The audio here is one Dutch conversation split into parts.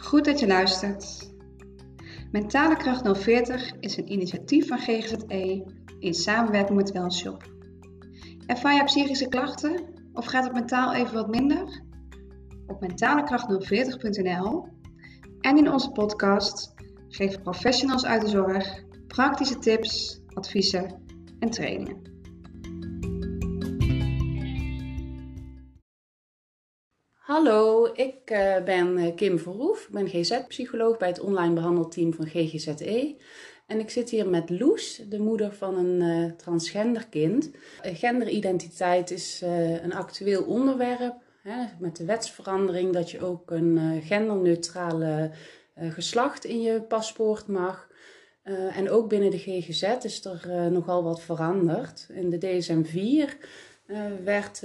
Goed dat je luistert. Mentale Kracht 040 is een initiatief van GGZE in samenwerking met Wellshop. Ervaar je psychische klachten of gaat het mentaal even wat minder? Op mentalekracht040.nl en in onze podcast geven professionals uit de zorg praktische tips, adviezen en trainingen. Hallo, ik uh, ben eh, Kim Verhoef. Ik ben GZ-psycholoog bij het online behandelteam van GGZE. En ik zit hier met Loes, de moeder van een uh, transgender kind. genderidentiteit is een actueel onderwerp. Hè, met de wetsverandering dat je ook een genderneutrale geslacht in je paspoort mag. en ook binnen de GGZ is er nogal wat veranderd. In de DSM-4 uh, werd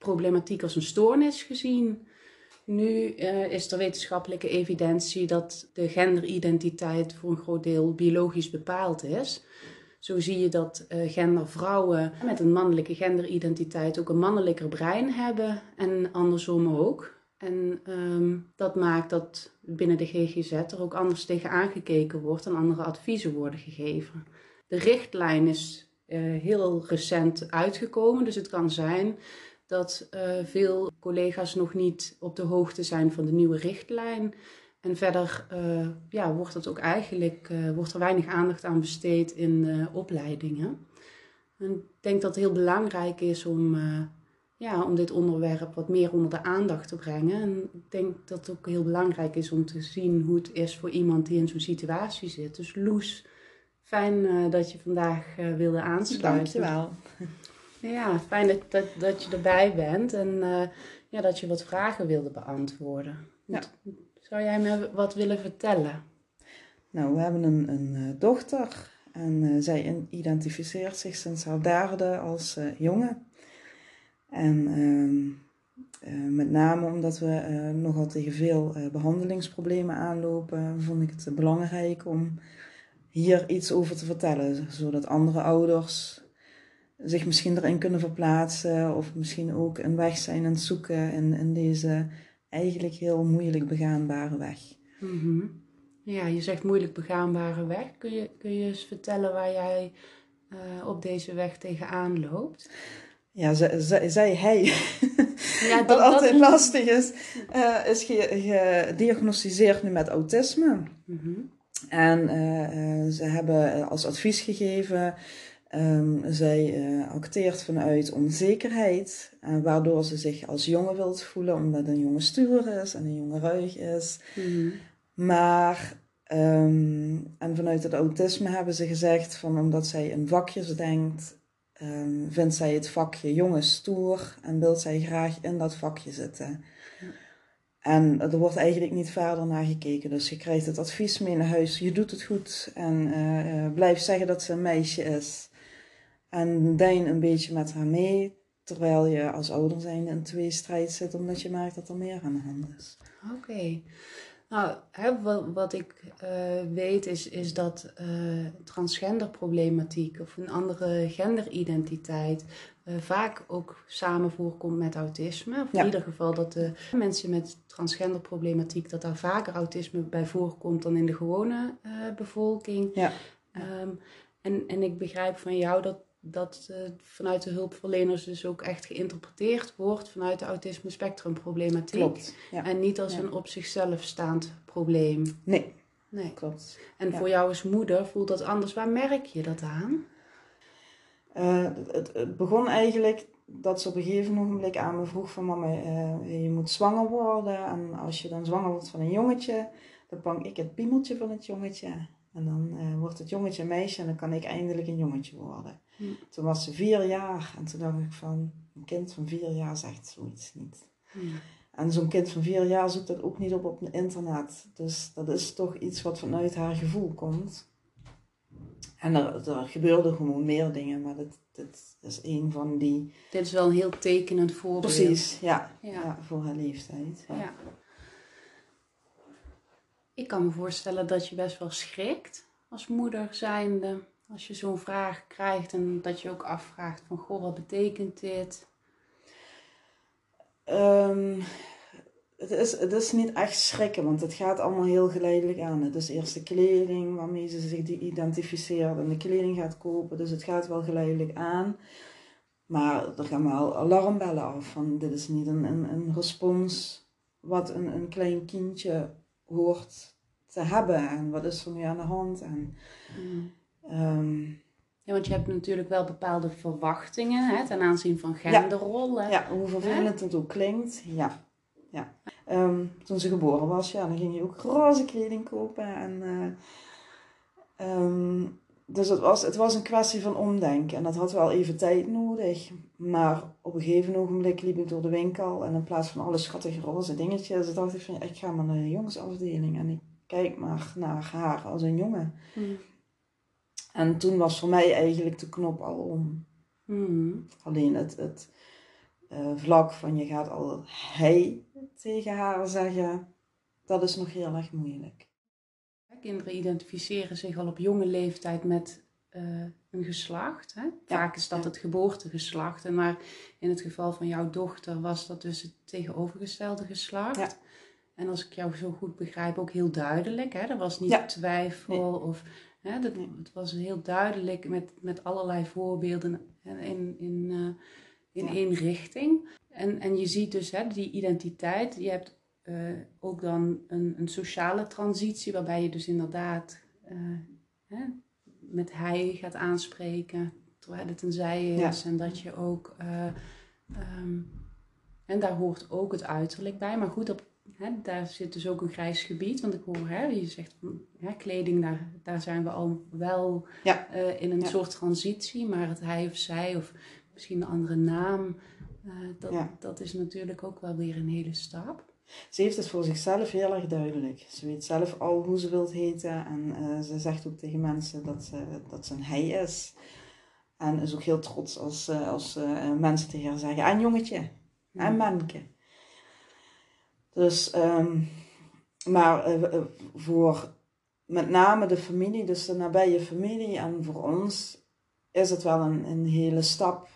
genderidentiteitsproblematiek als een stoornis gezien. Nu is er wetenschappelijke evidentie dat de genderidentiteit voor een groot deel biologisch bepaald is. Zo zie je dat uh, gendervrouwen met een mannelijke genderidentiteit ook een mannelijker brein hebben en andersom ook. En um, dat maakt dat binnen de GGZ er ook anders tegen aangekeken wordt en andere adviezen worden gegeven. De richtlijn is uh, heel recent uitgekomen. Dus het kan zijn dat uh, veel collega's nog niet op de hoogte zijn van de nieuwe richtlijn. En verder uh, ja, wordt, het ook eigenlijk, wordt er weinig aandacht aan besteed in opleidingen. En ik denk dat het heel belangrijk is om, ja, om dit onderwerp wat meer onder de aandacht te brengen. En ik denk dat het ook heel belangrijk is om te zien hoe het is voor iemand die in zo'n situatie zit. Dus Loes Fijn dat je vandaag wilde aansluiten. Dankjewel. Ja, fijn dat, dat, dat je erbij bent en uh, ja, dat je wat vragen wilde beantwoorden. Ja. Zou jij me wat willen vertellen? Nou, we hebben een, een dochter en zij identificeert zich sinds haar derde als jongen. En ehm, met name omdat we nogal tegen veel behandelingsproblemen aanlopen, vond ik het belangrijk om hier iets over te vertellen, zodat andere ouders zich misschien erin kunnen verplaatsen of misschien ook een weg zijn aan het zoeken in, in deze eigenlijk heel moeilijk begaanbare weg. Mhm. Ja, je zegt moeilijk begaanbare weg. Kun je, kun je eens vertellen waar jij uh, op deze weg tegenaan loopt? Ja, zij, hij, ja, dat, wat altijd lastig is, uh, is gediagnosticeerd nu met autisme. Mm en uh, ze hebben als advies gegeven, um, zij uh, acteert vanuit onzekerheid, uh, waardoor ze zich als jongen wilt voelen, omdat een jongen stuur is en een jongen ruig is. Mm Maar, um, en vanuit het autisme hebben ze gezegd, van omdat zij in vakjes denkt, um, vindt zij het vakje jongen stoer en wil zij graag in dat vakje zitten. En er wordt eigenlijk niet verder naar gekeken. Dus je krijgt het advies mee naar huis. Je doet het goed. En uh, blijf zeggen dat ze een meisje is. En dein een beetje met haar mee. Terwijl je als ouder zijn in twee strijd zit. Omdat je merkt dat er meer aan de hand is. Oké. Nou, hè, wat, wat, ik uh, weet is, is dat uh, transgenderproblematiek of een andere genderidentiteit uh, vaak ook samen voorkomt met autisme. Of in ieder geval dat de mensen met transgenderproblematiek, dat daar vaker autisme bij voorkomt dan in de gewone bevolking. Ja. Um, en, en ik begrijp van jou dat dat uh, vanuit de hulpverleners dus ook echt geïnterpreteerd wordt vanuit de autisme spectrumproblematiek. Klopt. Ja. En niet als een op zichzelf staand probleem. Nee. Nee. Klopt. En voor jou als moeder voelt dat anders. Waar merk je dat aan? Uh, het, het, begon eigenlijk dat ze op een gegeven moment aan me vroeg van mama, uh, je moet zwanger worden. En als je dan zwanger wordt van een jongetje, dan pak ik het piemeltje van het jongetje. En dan uh, wordt het jongetje een meisje en dan kan ik eindelijk een jongetje worden. Hm. Toen was ze vier jaar en toen dacht ik van, een kind van vier jaar zegt zoiets niet. Hm. En zo'n kind van vier jaar zoekt dat ook niet op op het internet. Dus dat is toch iets wat vanuit haar gevoel komt. En er, er gebeurden gewoon meer dingen, maar dit, dit is een van die... Dit is wel een heel tekenend voorbeeld. Precies, ja. ja. voor haar leeftijd. ja. Ik kan me voorstellen dat je best wel schrikt als moeder zijnde. Als je zo'n vraag krijgt en dat je ook afvraagt van, goh, wat betekent dit? Um, het is, het is niet echt schrikken, want het gaat allemaal heel geleidelijk aan. Het is eerst de kleding waarmee ze zich identificeert en de kleding gaat kopen. Dus het gaat wel geleidelijk aan. Maar er gaan wel alarmbellen af van dit is niet een, een, een respons wat een, een klein kindje hoort te hebben. En wat is er nu aan de hand. En, mm. ehm, ja, want je hebt natuurlijk wel bepaalde verwachtingen hè, ten aanzien van genderrollen. Ja, hoe vervelend het ook klinkt. Ja. ja. Ehm, toen ze geboren was, ja, dan ging je ook roze kleding kopen. En, uh, um, dus het was, het was een kwestie van omdenken. En dat had wel even tijd nodig. Maar op een gegeven ogenblik liep ik door de winkel. En in plaats van alle schattige roze dingetjes, dacht ik van, ik ga maar naar de jongensafdeling. En ik kijk maar naar haar als een jongen. Hmm. En toen was voor mij eigenlijk de knop al om. Hmm. Alleen het, het uh, vlak van je gaat al hij tegen haar zeggen, dat is nog heel erg moeilijk. Kinderen identificeren zich al op jonge leeftijd met uh, een geslacht. Hè? Vaak is dat het geboortegeslacht. En maar in het geval van jouw dochter was dat dus het tegenovergestelde geslacht. En als ik jou zo goed begrijp, ook heel duidelijk. Hè? Er was niet twijfel of hè, dat, het was heel duidelijk met, met allerlei voorbeelden in, in, uh, in één richting. En, en je ziet dus hè, die identiteit. Je hebt uh, ook dan een, een sociale transitie, waarbij je dus inderdaad uh, hè, met hij gaat aanspreken, terwijl het een zij is. En dat je ook, uh, um, en daar hoort ook het uiterlijk bij. Maar goed, op, hè, daar zit dus ook een grijs gebied. Want ik hoor, hè, je zegt, hè, kleding, daar, daar zijn we al wel ja. in een soort transitie. Maar het hij of zij, of misschien een andere naam, dat, dat is natuurlijk ook wel weer een hele stap. Ze heeft het voor zichzelf heel erg duidelijk. Ze weet zelf al hoe ze wilt heten. En uh, ze zegt ook tegen mensen dat ze, dat ze een hij is. En is ook heel trots als, uh, als uh, mensen tegen haar zeggen: en jongetje, en manke. Dus, um, maar voor met name de familie, dus de nabije familie en voor ons, is het wel een, een hele stap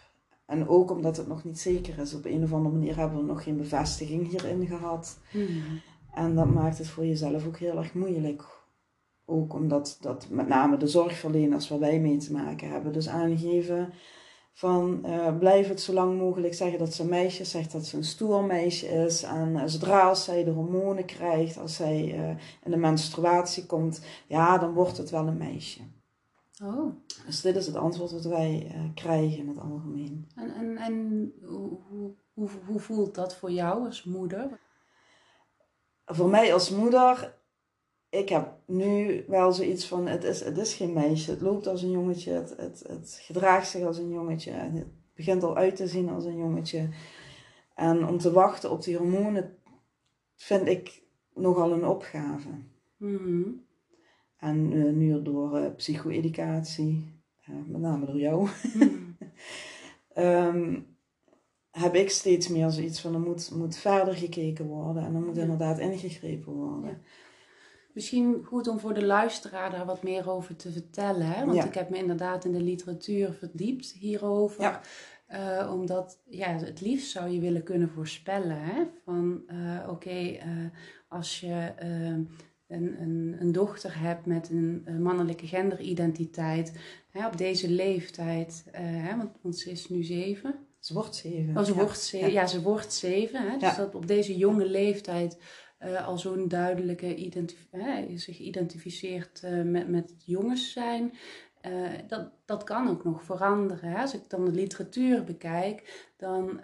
en ook omdat het nog niet zeker is. Op een of andere manier hebben we nog geen bevestiging hierin gehad. Hmm. En dat maakt het voor jezelf ook heel erg moeilijk. Ook omdat dat met name de zorgverleners waar wij mee te maken hebben. Dus aangeven van uh, blijf het zo lang mogelijk zeggen dat ze een meisje is. Zegt dat ze een stoer meisje is. En uh, zodra als zij de hormonen krijgt, als zij uh, in de menstruatie komt, ja, dan wordt het wel een meisje. Oh. Dus dit is het antwoord dat wij uh, krijgen in het algemeen. En, en, en hoe, hoe, hoe voelt dat voor jou als moeder? Voor mij als moeder, ik heb nu wel zoiets van: het is, het is geen meisje. Het loopt als een jongetje, het, het, het gedraagt zich als een jongetje. Het begint al uit te zien als een jongetje. En om te wachten op die hormonen vind ik nogal een opgave. Mm en uh, nu door uh, psycho-educatie, uh, met name door jou, um, heb ik steeds meer zoiets van er moet, moet verder gekeken worden en er moet inderdaad ingegrepen worden. Ja. Misschien goed om voor de luisteraar daar wat meer over te vertellen. Hè? Want ik heb me inderdaad in de literatuur verdiept hierover. Uh, omdat ja, het liefst zou je willen kunnen voorspellen. Hè? Van uh, oké, uh, als je een, een, een dochter hebt met een, mannelijke genderidentiteit, hè, op deze leeftijd, uh, hè, want, want, ze is nu zeven. Ze wordt zeven. Oh, ze ja. wordt zeven. Ja. ze wordt zeven. Hè, dus dat op deze jonge leeftijd uh, al zo'n duidelijke identif hè, zich identificeert uh, met, met jongens zijn. dat, dat kan ook nog veranderen. Hè. Als ik dan de literatuur bekijk, dan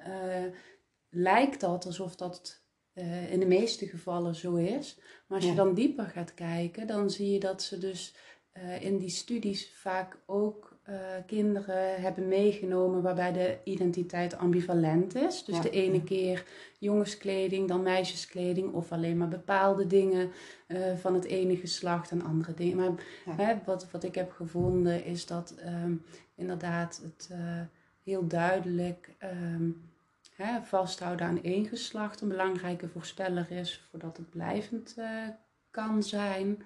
lijkt dat alsof dat uh, in de meeste gevallen zo is. Maar als je dan dieper gaat kijken, dan zie je dat ze dus uh, in die studies vaak ook uh, kinderen hebben meegenomen waarbij de identiteit ambivalent is. Dus de ene keer jongenskleding, dan meisjeskleding of alleen maar bepaalde dingen van het ene geslacht en andere dingen. Maar hè, wat, wat ik heb gevonden is dat um, inderdaad het heel duidelijk. Um, hè, vasthouden aan één geslacht een belangrijke voorspeller is voordat het blijvend uh, kan zijn.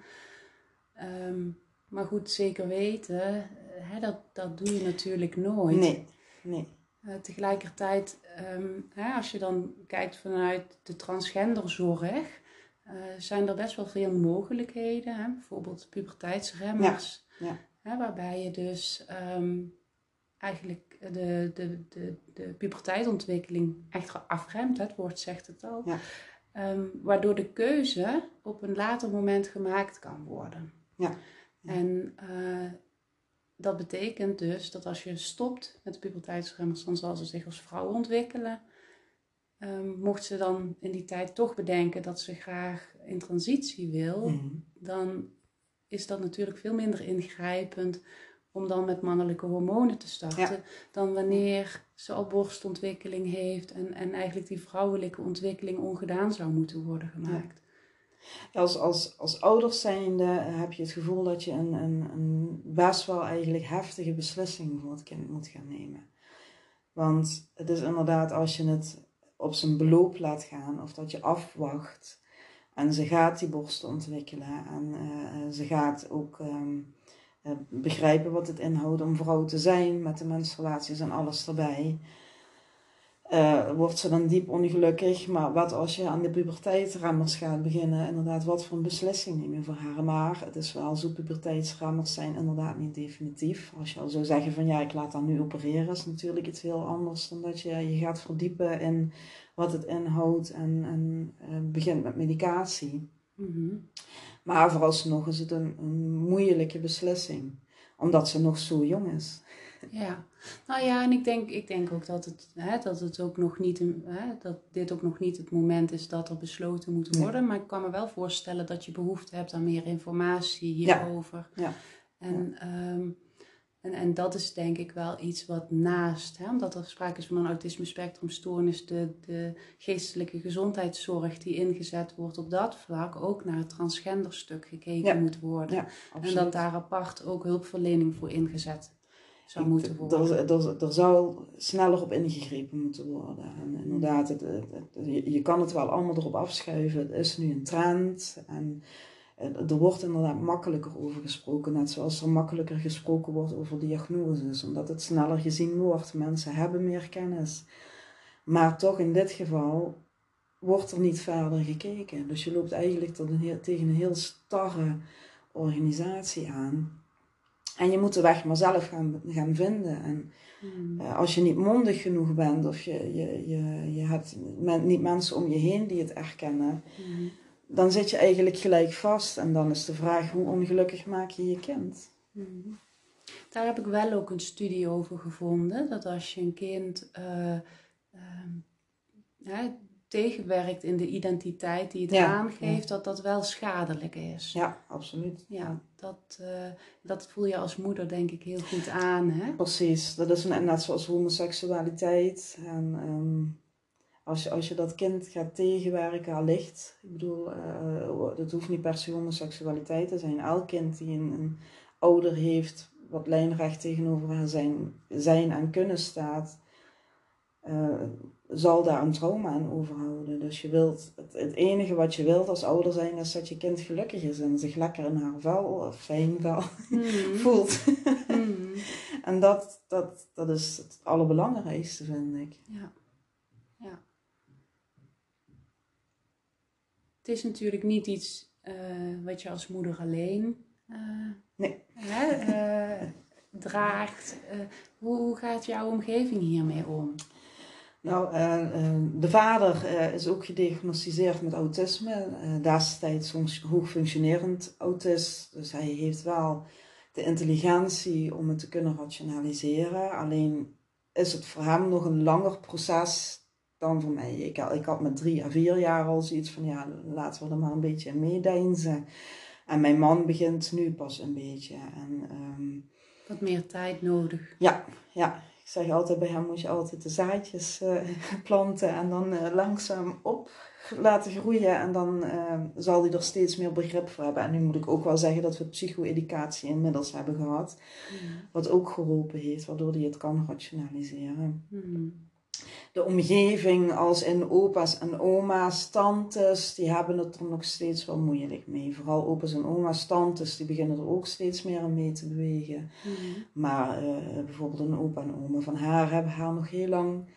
Um, maar goed, zeker weten, hè, dat, dat doe je natuurlijk nooit. Nee, nee. Uh, tegelijkertijd, um, hè, als je dan kijkt vanuit de transgenderzorg, uh, zijn er best wel veel mogelijkheden. Hè? Bijvoorbeeld puberteitsremmers, ja. Hè, waarbij je dus um, eigenlijk de, de, de, de puberteitontwikkeling echt afremt. Het woord zegt het al. Ja. Um, waardoor de keuze op een later moment gemaakt kan worden. Ja. En uh, dat betekent dus dat als je stopt met de puberteitsremmers, dan zal ze zich als vrouw ontwikkelen. Um, mocht ze dan in die tijd toch bedenken dat ze graag in transitie wil, mhm. dan is dat natuurlijk veel minder ingrijpend om dan met mannelijke hormonen te starten, dan wanneer ze al borstontwikkeling heeft en, en eigenlijk die vrouwelijke ontwikkeling ongedaan zou moeten worden gemaakt. Als, als, als ouders zijnde heb je het gevoel dat je een, een, een best wel eigenlijk heftige beslissing voor het kind moet gaan nemen. Want het is inderdaad als je het op zijn beloop laat gaan of dat je afwacht en ze gaat die borst ontwikkelen en uh, ze gaat ook um, begrijpen wat het inhoudt om vrouw te zijn met de menstruaties en alles erbij uh, wordt ze dan diep ongelukkig. Maar wat als je aan de puberteitsremmers gaat beginnen, inderdaad, wat voor een beslissing neem je voor haar? Maar het is wel zo, puberteitsremmers zijn inderdaad niet definitief. Als je al zou zeggen van ja, ik laat dan nu opereren, is natuurlijk iets heel anders dan dat je je gaat verdiepen in wat het inhoudt en, en uh, begint met medicatie. -hmm. Maar vooralsnog is het een, een moeilijke beslissing, omdat ze nog zo jong is. Ja, nou ja, en ik denk, ik denk ook dat het, hè, dat het ook nog niet, hè, dat dit ook nog niet het moment is dat er besloten moet worden. Maar ik kan me wel voorstellen dat je behoefte hebt aan meer informatie hierover. Ja. ja. En, ehm, en, en dat is denk ik wel iets wat naast, hè, omdat er sprake is van een autisme spectrumstoornis, de, de geestelijke gezondheidszorg die ingezet wordt op dat vlak, ook naar het transgenderstuk gekeken moet worden. en dat daar apart ook hulpverlening voor ingezet zou moeten worden. Er, er, zou sneller op ingegrepen moeten worden. En inderdaad, het, je, je, kan het wel allemaal erop afschuiven. Het is nu een trend. En er wordt inderdaad makkelijker over gesproken. Net zoals er makkelijker gesproken wordt over diagnoses. Omdat het sneller gezien wordt. Mensen hebben meer kennis. Maar toch in dit geval wordt er niet verder gekeken. Dus je loopt eigenlijk tot een tegen een heel starre organisatie aan en je moet de weg maar zelf gaan, gaan vinden. En hmm. uh, als je niet mondig genoeg bent of je, je, je, je hebt men, niet mensen om je heen die het erkennen, hmm. Dan zit je eigenlijk gelijk vast. En dan is de vraag, hoe ongelukkig maak je je kind? Hmm. Daar heb ik wel ook een studie over gevonden. Dat als je een kind uh, uh, tegenwerkt in de identiteit die het aangeeft, dat dat wel schadelijk is. Ja, absoluut. Ja, dat, uh, dat voel je als moeder denk ik heel goed aan. Hè? Precies, dat is net zoals homoseksualiteit. En um, als, je, als je dat kind gaat tegenwerken, allicht. Ik bedoel, uh, het hoeft niet per se homoseksualiteit te zijn. Elk kind die een, een ouder heeft wat lijnrecht tegenover haar zijn, zijn en kunnen staat. Uh, zal daar een trauma aan overhouden. Dus je wilt, het, het, enige wat je wilt als ouder zijn is dat je kind gelukkig is en zich lekker in haar vel of fijn vel mm. voelt. Mm. en dat, dat, dat is het allerbelangrijkste, vind ik. Ja. ja. Het is natuurlijk niet iets uh, wat je als moeder alleen uh, nee. hè, uh, draagt. hoe, hoe gaat jouw omgeving hiermee om? Nou, de vader is ook gediagnosticeerd met autisme. destijds hoogfunctionerend autist. Dus hij heeft wel de intelligentie om het te kunnen rationaliseren. Alleen is het voor hem nog een langer proces dan voor mij. Ik, ik had met drie à vier jaar al zoiets van, ja, laten we er maar een beetje in meedeinzen. En mijn man begint nu pas een beetje. En, um, Wat meer tijd nodig. Ja, ja. Ik zeg altijd, bij hem moet je altijd de zaadjes uh, planten en dan uh, langzaam op laten groeien. En dan uh, zal hij er steeds meer begrip voor hebben. En nu moet ik ook wel zeggen dat we psycho-educatie inmiddels hebben gehad. Wat ook geholpen heeft, waardoor hij het kan rationaliseren. Mm. De omgeving als in opa's en oma's, tantes, die hebben het er nog steeds wel moeilijk mee. Vooral opa's en oma's, tantes, die beginnen er ook steeds meer aan mee te bewegen. Mhm. Maar uh, bijvoorbeeld een opa en oma van haar hebben haar nog heel lang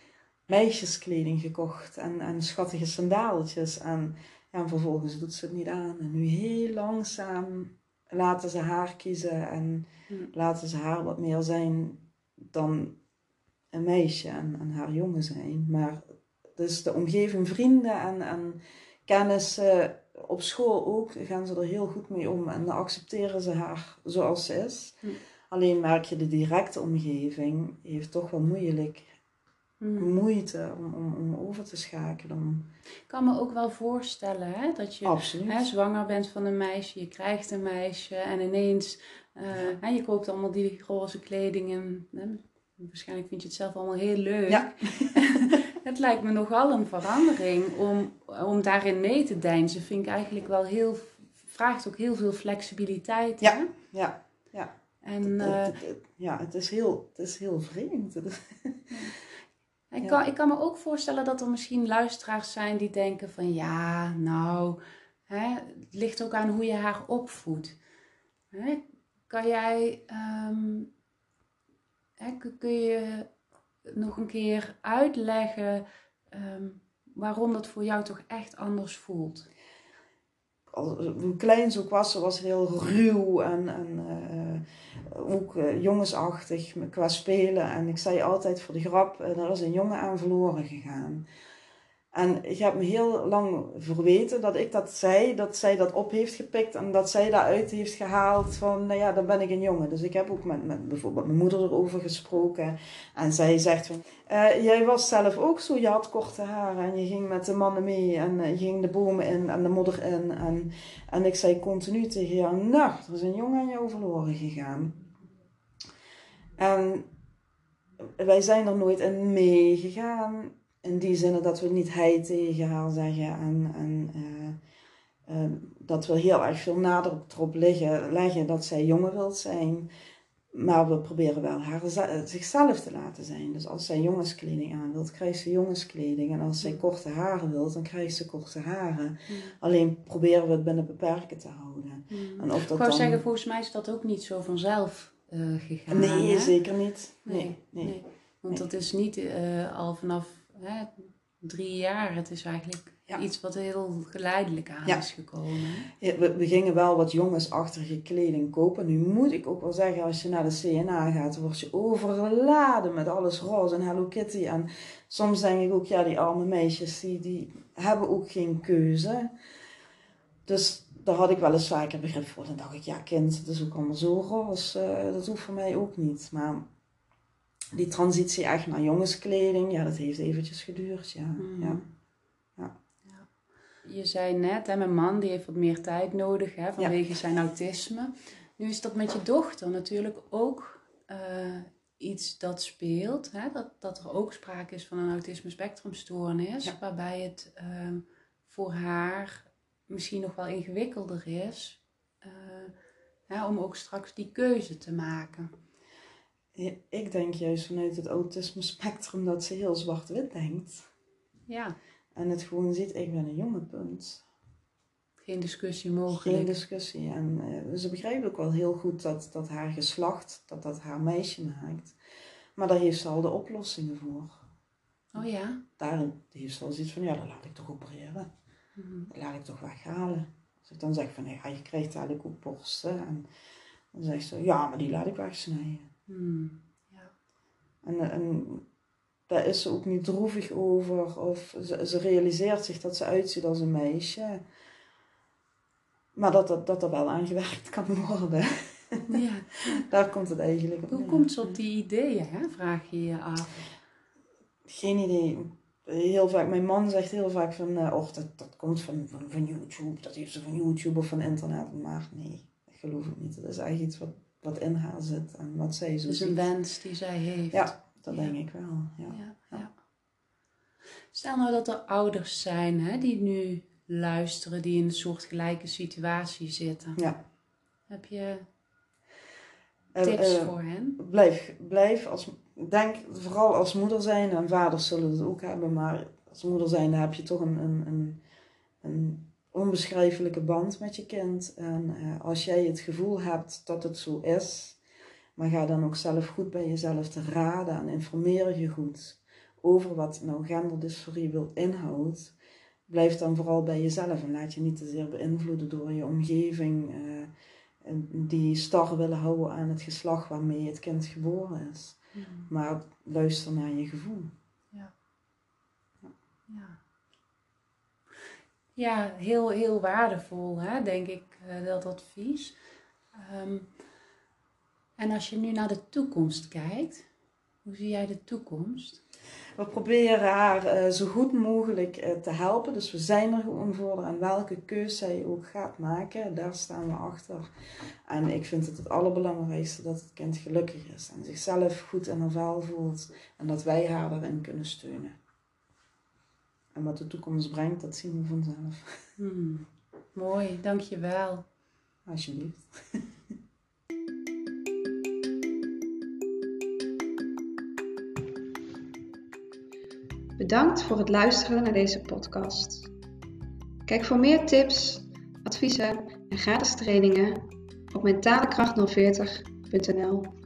meisjeskleding gekocht en, en schattige sandaaltjes. En, en vervolgens doet ze het niet aan. En nu heel langzaam laten ze haar kiezen en mhm. laten ze haar wat meer zijn dan een meisje en, en haar jongen zijn. Maar dus de omgeving, vrienden en, en kennissen op school ook, gaan ze er heel goed mee om. En dan accepteren ze haar zoals ze is. Hm. Alleen merk je de directe omgeving heeft toch wel moeilijk hm. moeite om, om, om over te schakelen. Ik kan me ook wel voorstellen hè, dat je hè, zwanger bent van een meisje, je krijgt een meisje en ineens uh, hè, je koopt allemaal die roze kleding en Waarschijnlijk vind je het zelf allemaal heel leuk. Ja. het lijkt me nogal een verandering om, om daarin mee te deinzen. Vind ik eigenlijk wel heel, vraagt ook heel veel flexibiliteit. Ja, ja, ja. En, het, eh, ja, het is heel, het is heel vreemd. Ik, kan, ik kan me ook voorstellen dat er misschien luisteraars zijn die denken van ja, nou, hè, het ligt ook aan hoe je haar opvoedt. Hè? Kan jij ehm, kun je nog een keer uitleggen um, waarom dat voor jou toch echt anders voelt? Als klein zo was, was heel ruw en, en uh, ook uh, jongensachtig qua spelen. En ik zei altijd voor de grap, uh, er een jongen aan verloren gegaan. En ik heb me heel lang verweten dat ik dat zei, dat zij dat op heeft gepikt en dat zij daaruit heeft gehaald van, nou ja, dan ben ik een jongen. Dus ik heb ook met, met bijvoorbeeld mijn moeder erover gesproken. En zij zegt van, uh, jij was zelf ook zo, je had korte haren en je ging met de mannen mee en uh, je ging de bomen in en de modder in. En, en ik zei continu tegen jou, nou, er is een jongen aan jou verloren gegaan. En wij zijn er nooit in meegegaan in die zin dat we niet hij tegen haar zeggen en, en uh, uh, dat we heel erg veel nadruk erop leggen, leggen dat zij jongen wil zijn. Maar we proberen wel haar zichzelf te laten zijn. Dus als zij jongenskleding aan wilt, krijgt ze jongenskleding. En als zij korte haren wilt, dan krijgt ze korte haren. Mm. Alleen proberen we het binnen beperken te houden. Mm. En of dat Ik wou zeggen, volgens mij is dat ook niet zo vanzelf uh, gegaan. Nee, zeker niet. Nee, nee. nee. Want dat is niet al vanaf hè, drie jaar. Het is eigenlijk iets wat heel geleidelijk aan is gekomen. Ja, we, we, gingen wel wat jongensachtige kleding kopen. Nu moet ik ook wel zeggen, als je naar de CNA gaat, word je overladen met alles roze en Hello Kitty. En soms denk ik ook, ja, die arme meisjes, die, die hebben ook geen keuze. Dus daar had ik wel eens vaker begrip voor. Dan dacht ik, ja kind, het is ook allemaal zo roze. Uh, dat hoeft voor mij ook niet. Maar die transitie echt naar jongenskleding, ja, dat heeft eventjes geduurd, ja. Mm. ja. ja. Je zei net, hè, mijn man die heeft wat meer tijd nodig hè, vanwege zijn autisme. Nu is dat met je dochter natuurlijk ook uh, iets dat speelt. Hè? Dat, dat er ook sprake is van een autisme spectrumstoornis. Waarbij het uh, voor haar misschien nog wel ingewikkelder is. Uh, hè, om ook straks die keuze te maken ik denk juist vanuit het autisme spectrum dat ze heel zwart-wit denkt. Ja. En het gewoon ziet, ik ben een jonge punt. Geen discussie mogelijk. Geen discussie. En uh, ze begrijpt ook wel heel goed dat, dat haar geslacht, dat dat haar meisje maakt. Maar daar heeft ze al de oplossingen voor. Oh ja? Daar heeft ze al zoiets van, ja, dat laat ik toch opereren. Mm Dat laat ik toch weghalen. Als ik dan zeg van, ja, je krijgt eigenlijk ook borsten. En dan zegt ze, ja, maar die laat ik wegsnijden. Hmm, ja. En, en daar is ze ook niet droevig over. Of ze, ze, realiseert zich dat ze uitziet als een meisje. Maar dat, dat, dat er wel aan gewerkt kan worden. Ja. Daar komt het eigenlijk op. Hoe komt ze op die ideeën, hè? vraag je je af? Geen idee. Heel vaak, mijn man zegt heel vaak van, uh, och, dat, dat komt van, van, van YouTube, dat heeft ze van YouTube of van internet. Maar nee, dat geloof ik niet. Dat is eigenlijk iets wat wat in haar zit en wat zij zo Dus een wens die zij heeft. Ja, dat denk ik wel. Ja. ja, ja. Stel nou dat er ouders zijn hè, die nu luisteren, die in een soortgelijke situatie zitten. Ja. Heb je tips uh, voor hen? Blijf, blijf als denk vooral als moeder zijn, en vaders zullen het ook hebben, maar als moeder zijn heb je toch een, een, een, een onbeschrijfelijke band met je kind. En uh, als jij het gevoel hebt dat het zo is, maar ga dan ook zelf goed bij jezelf te raden en informeer je goed over wat nou genderdysforie wil inhoudt. Blijf dan vooral bij jezelf en laat je niet te zeer beïnvloeden door je omgeving. Uh, die star willen houden aan het geslacht waarmee het kind geboren is. Mm. Maar luister naar je gevoel. Ja. Ja, ja heel, heel waardevol, hè, denk ik, uh, dat advies. Um, en als je nu naar de toekomst kijkt, hoe zie jij de toekomst? We proberen haar uh, zo goed mogelijk uh, te helpen. Dus we zijn er gewoon voor. En welke keus zij ook gaat maken, daar staan we achter. En ik vind het het allerbelangrijkste dat het kind gelukkig is. En zichzelf goed in haar voelt. En dat wij haar daarin kunnen steunen. En wat de toekomst brengt, dat zien we vanzelf. Hmm. Mooi, dankjewel. Alsjeblieft. Bedankt voor het luisteren naar deze podcast. Kijk voor meer tips, adviezen en gratis trainingen op mentalekracht040.nl.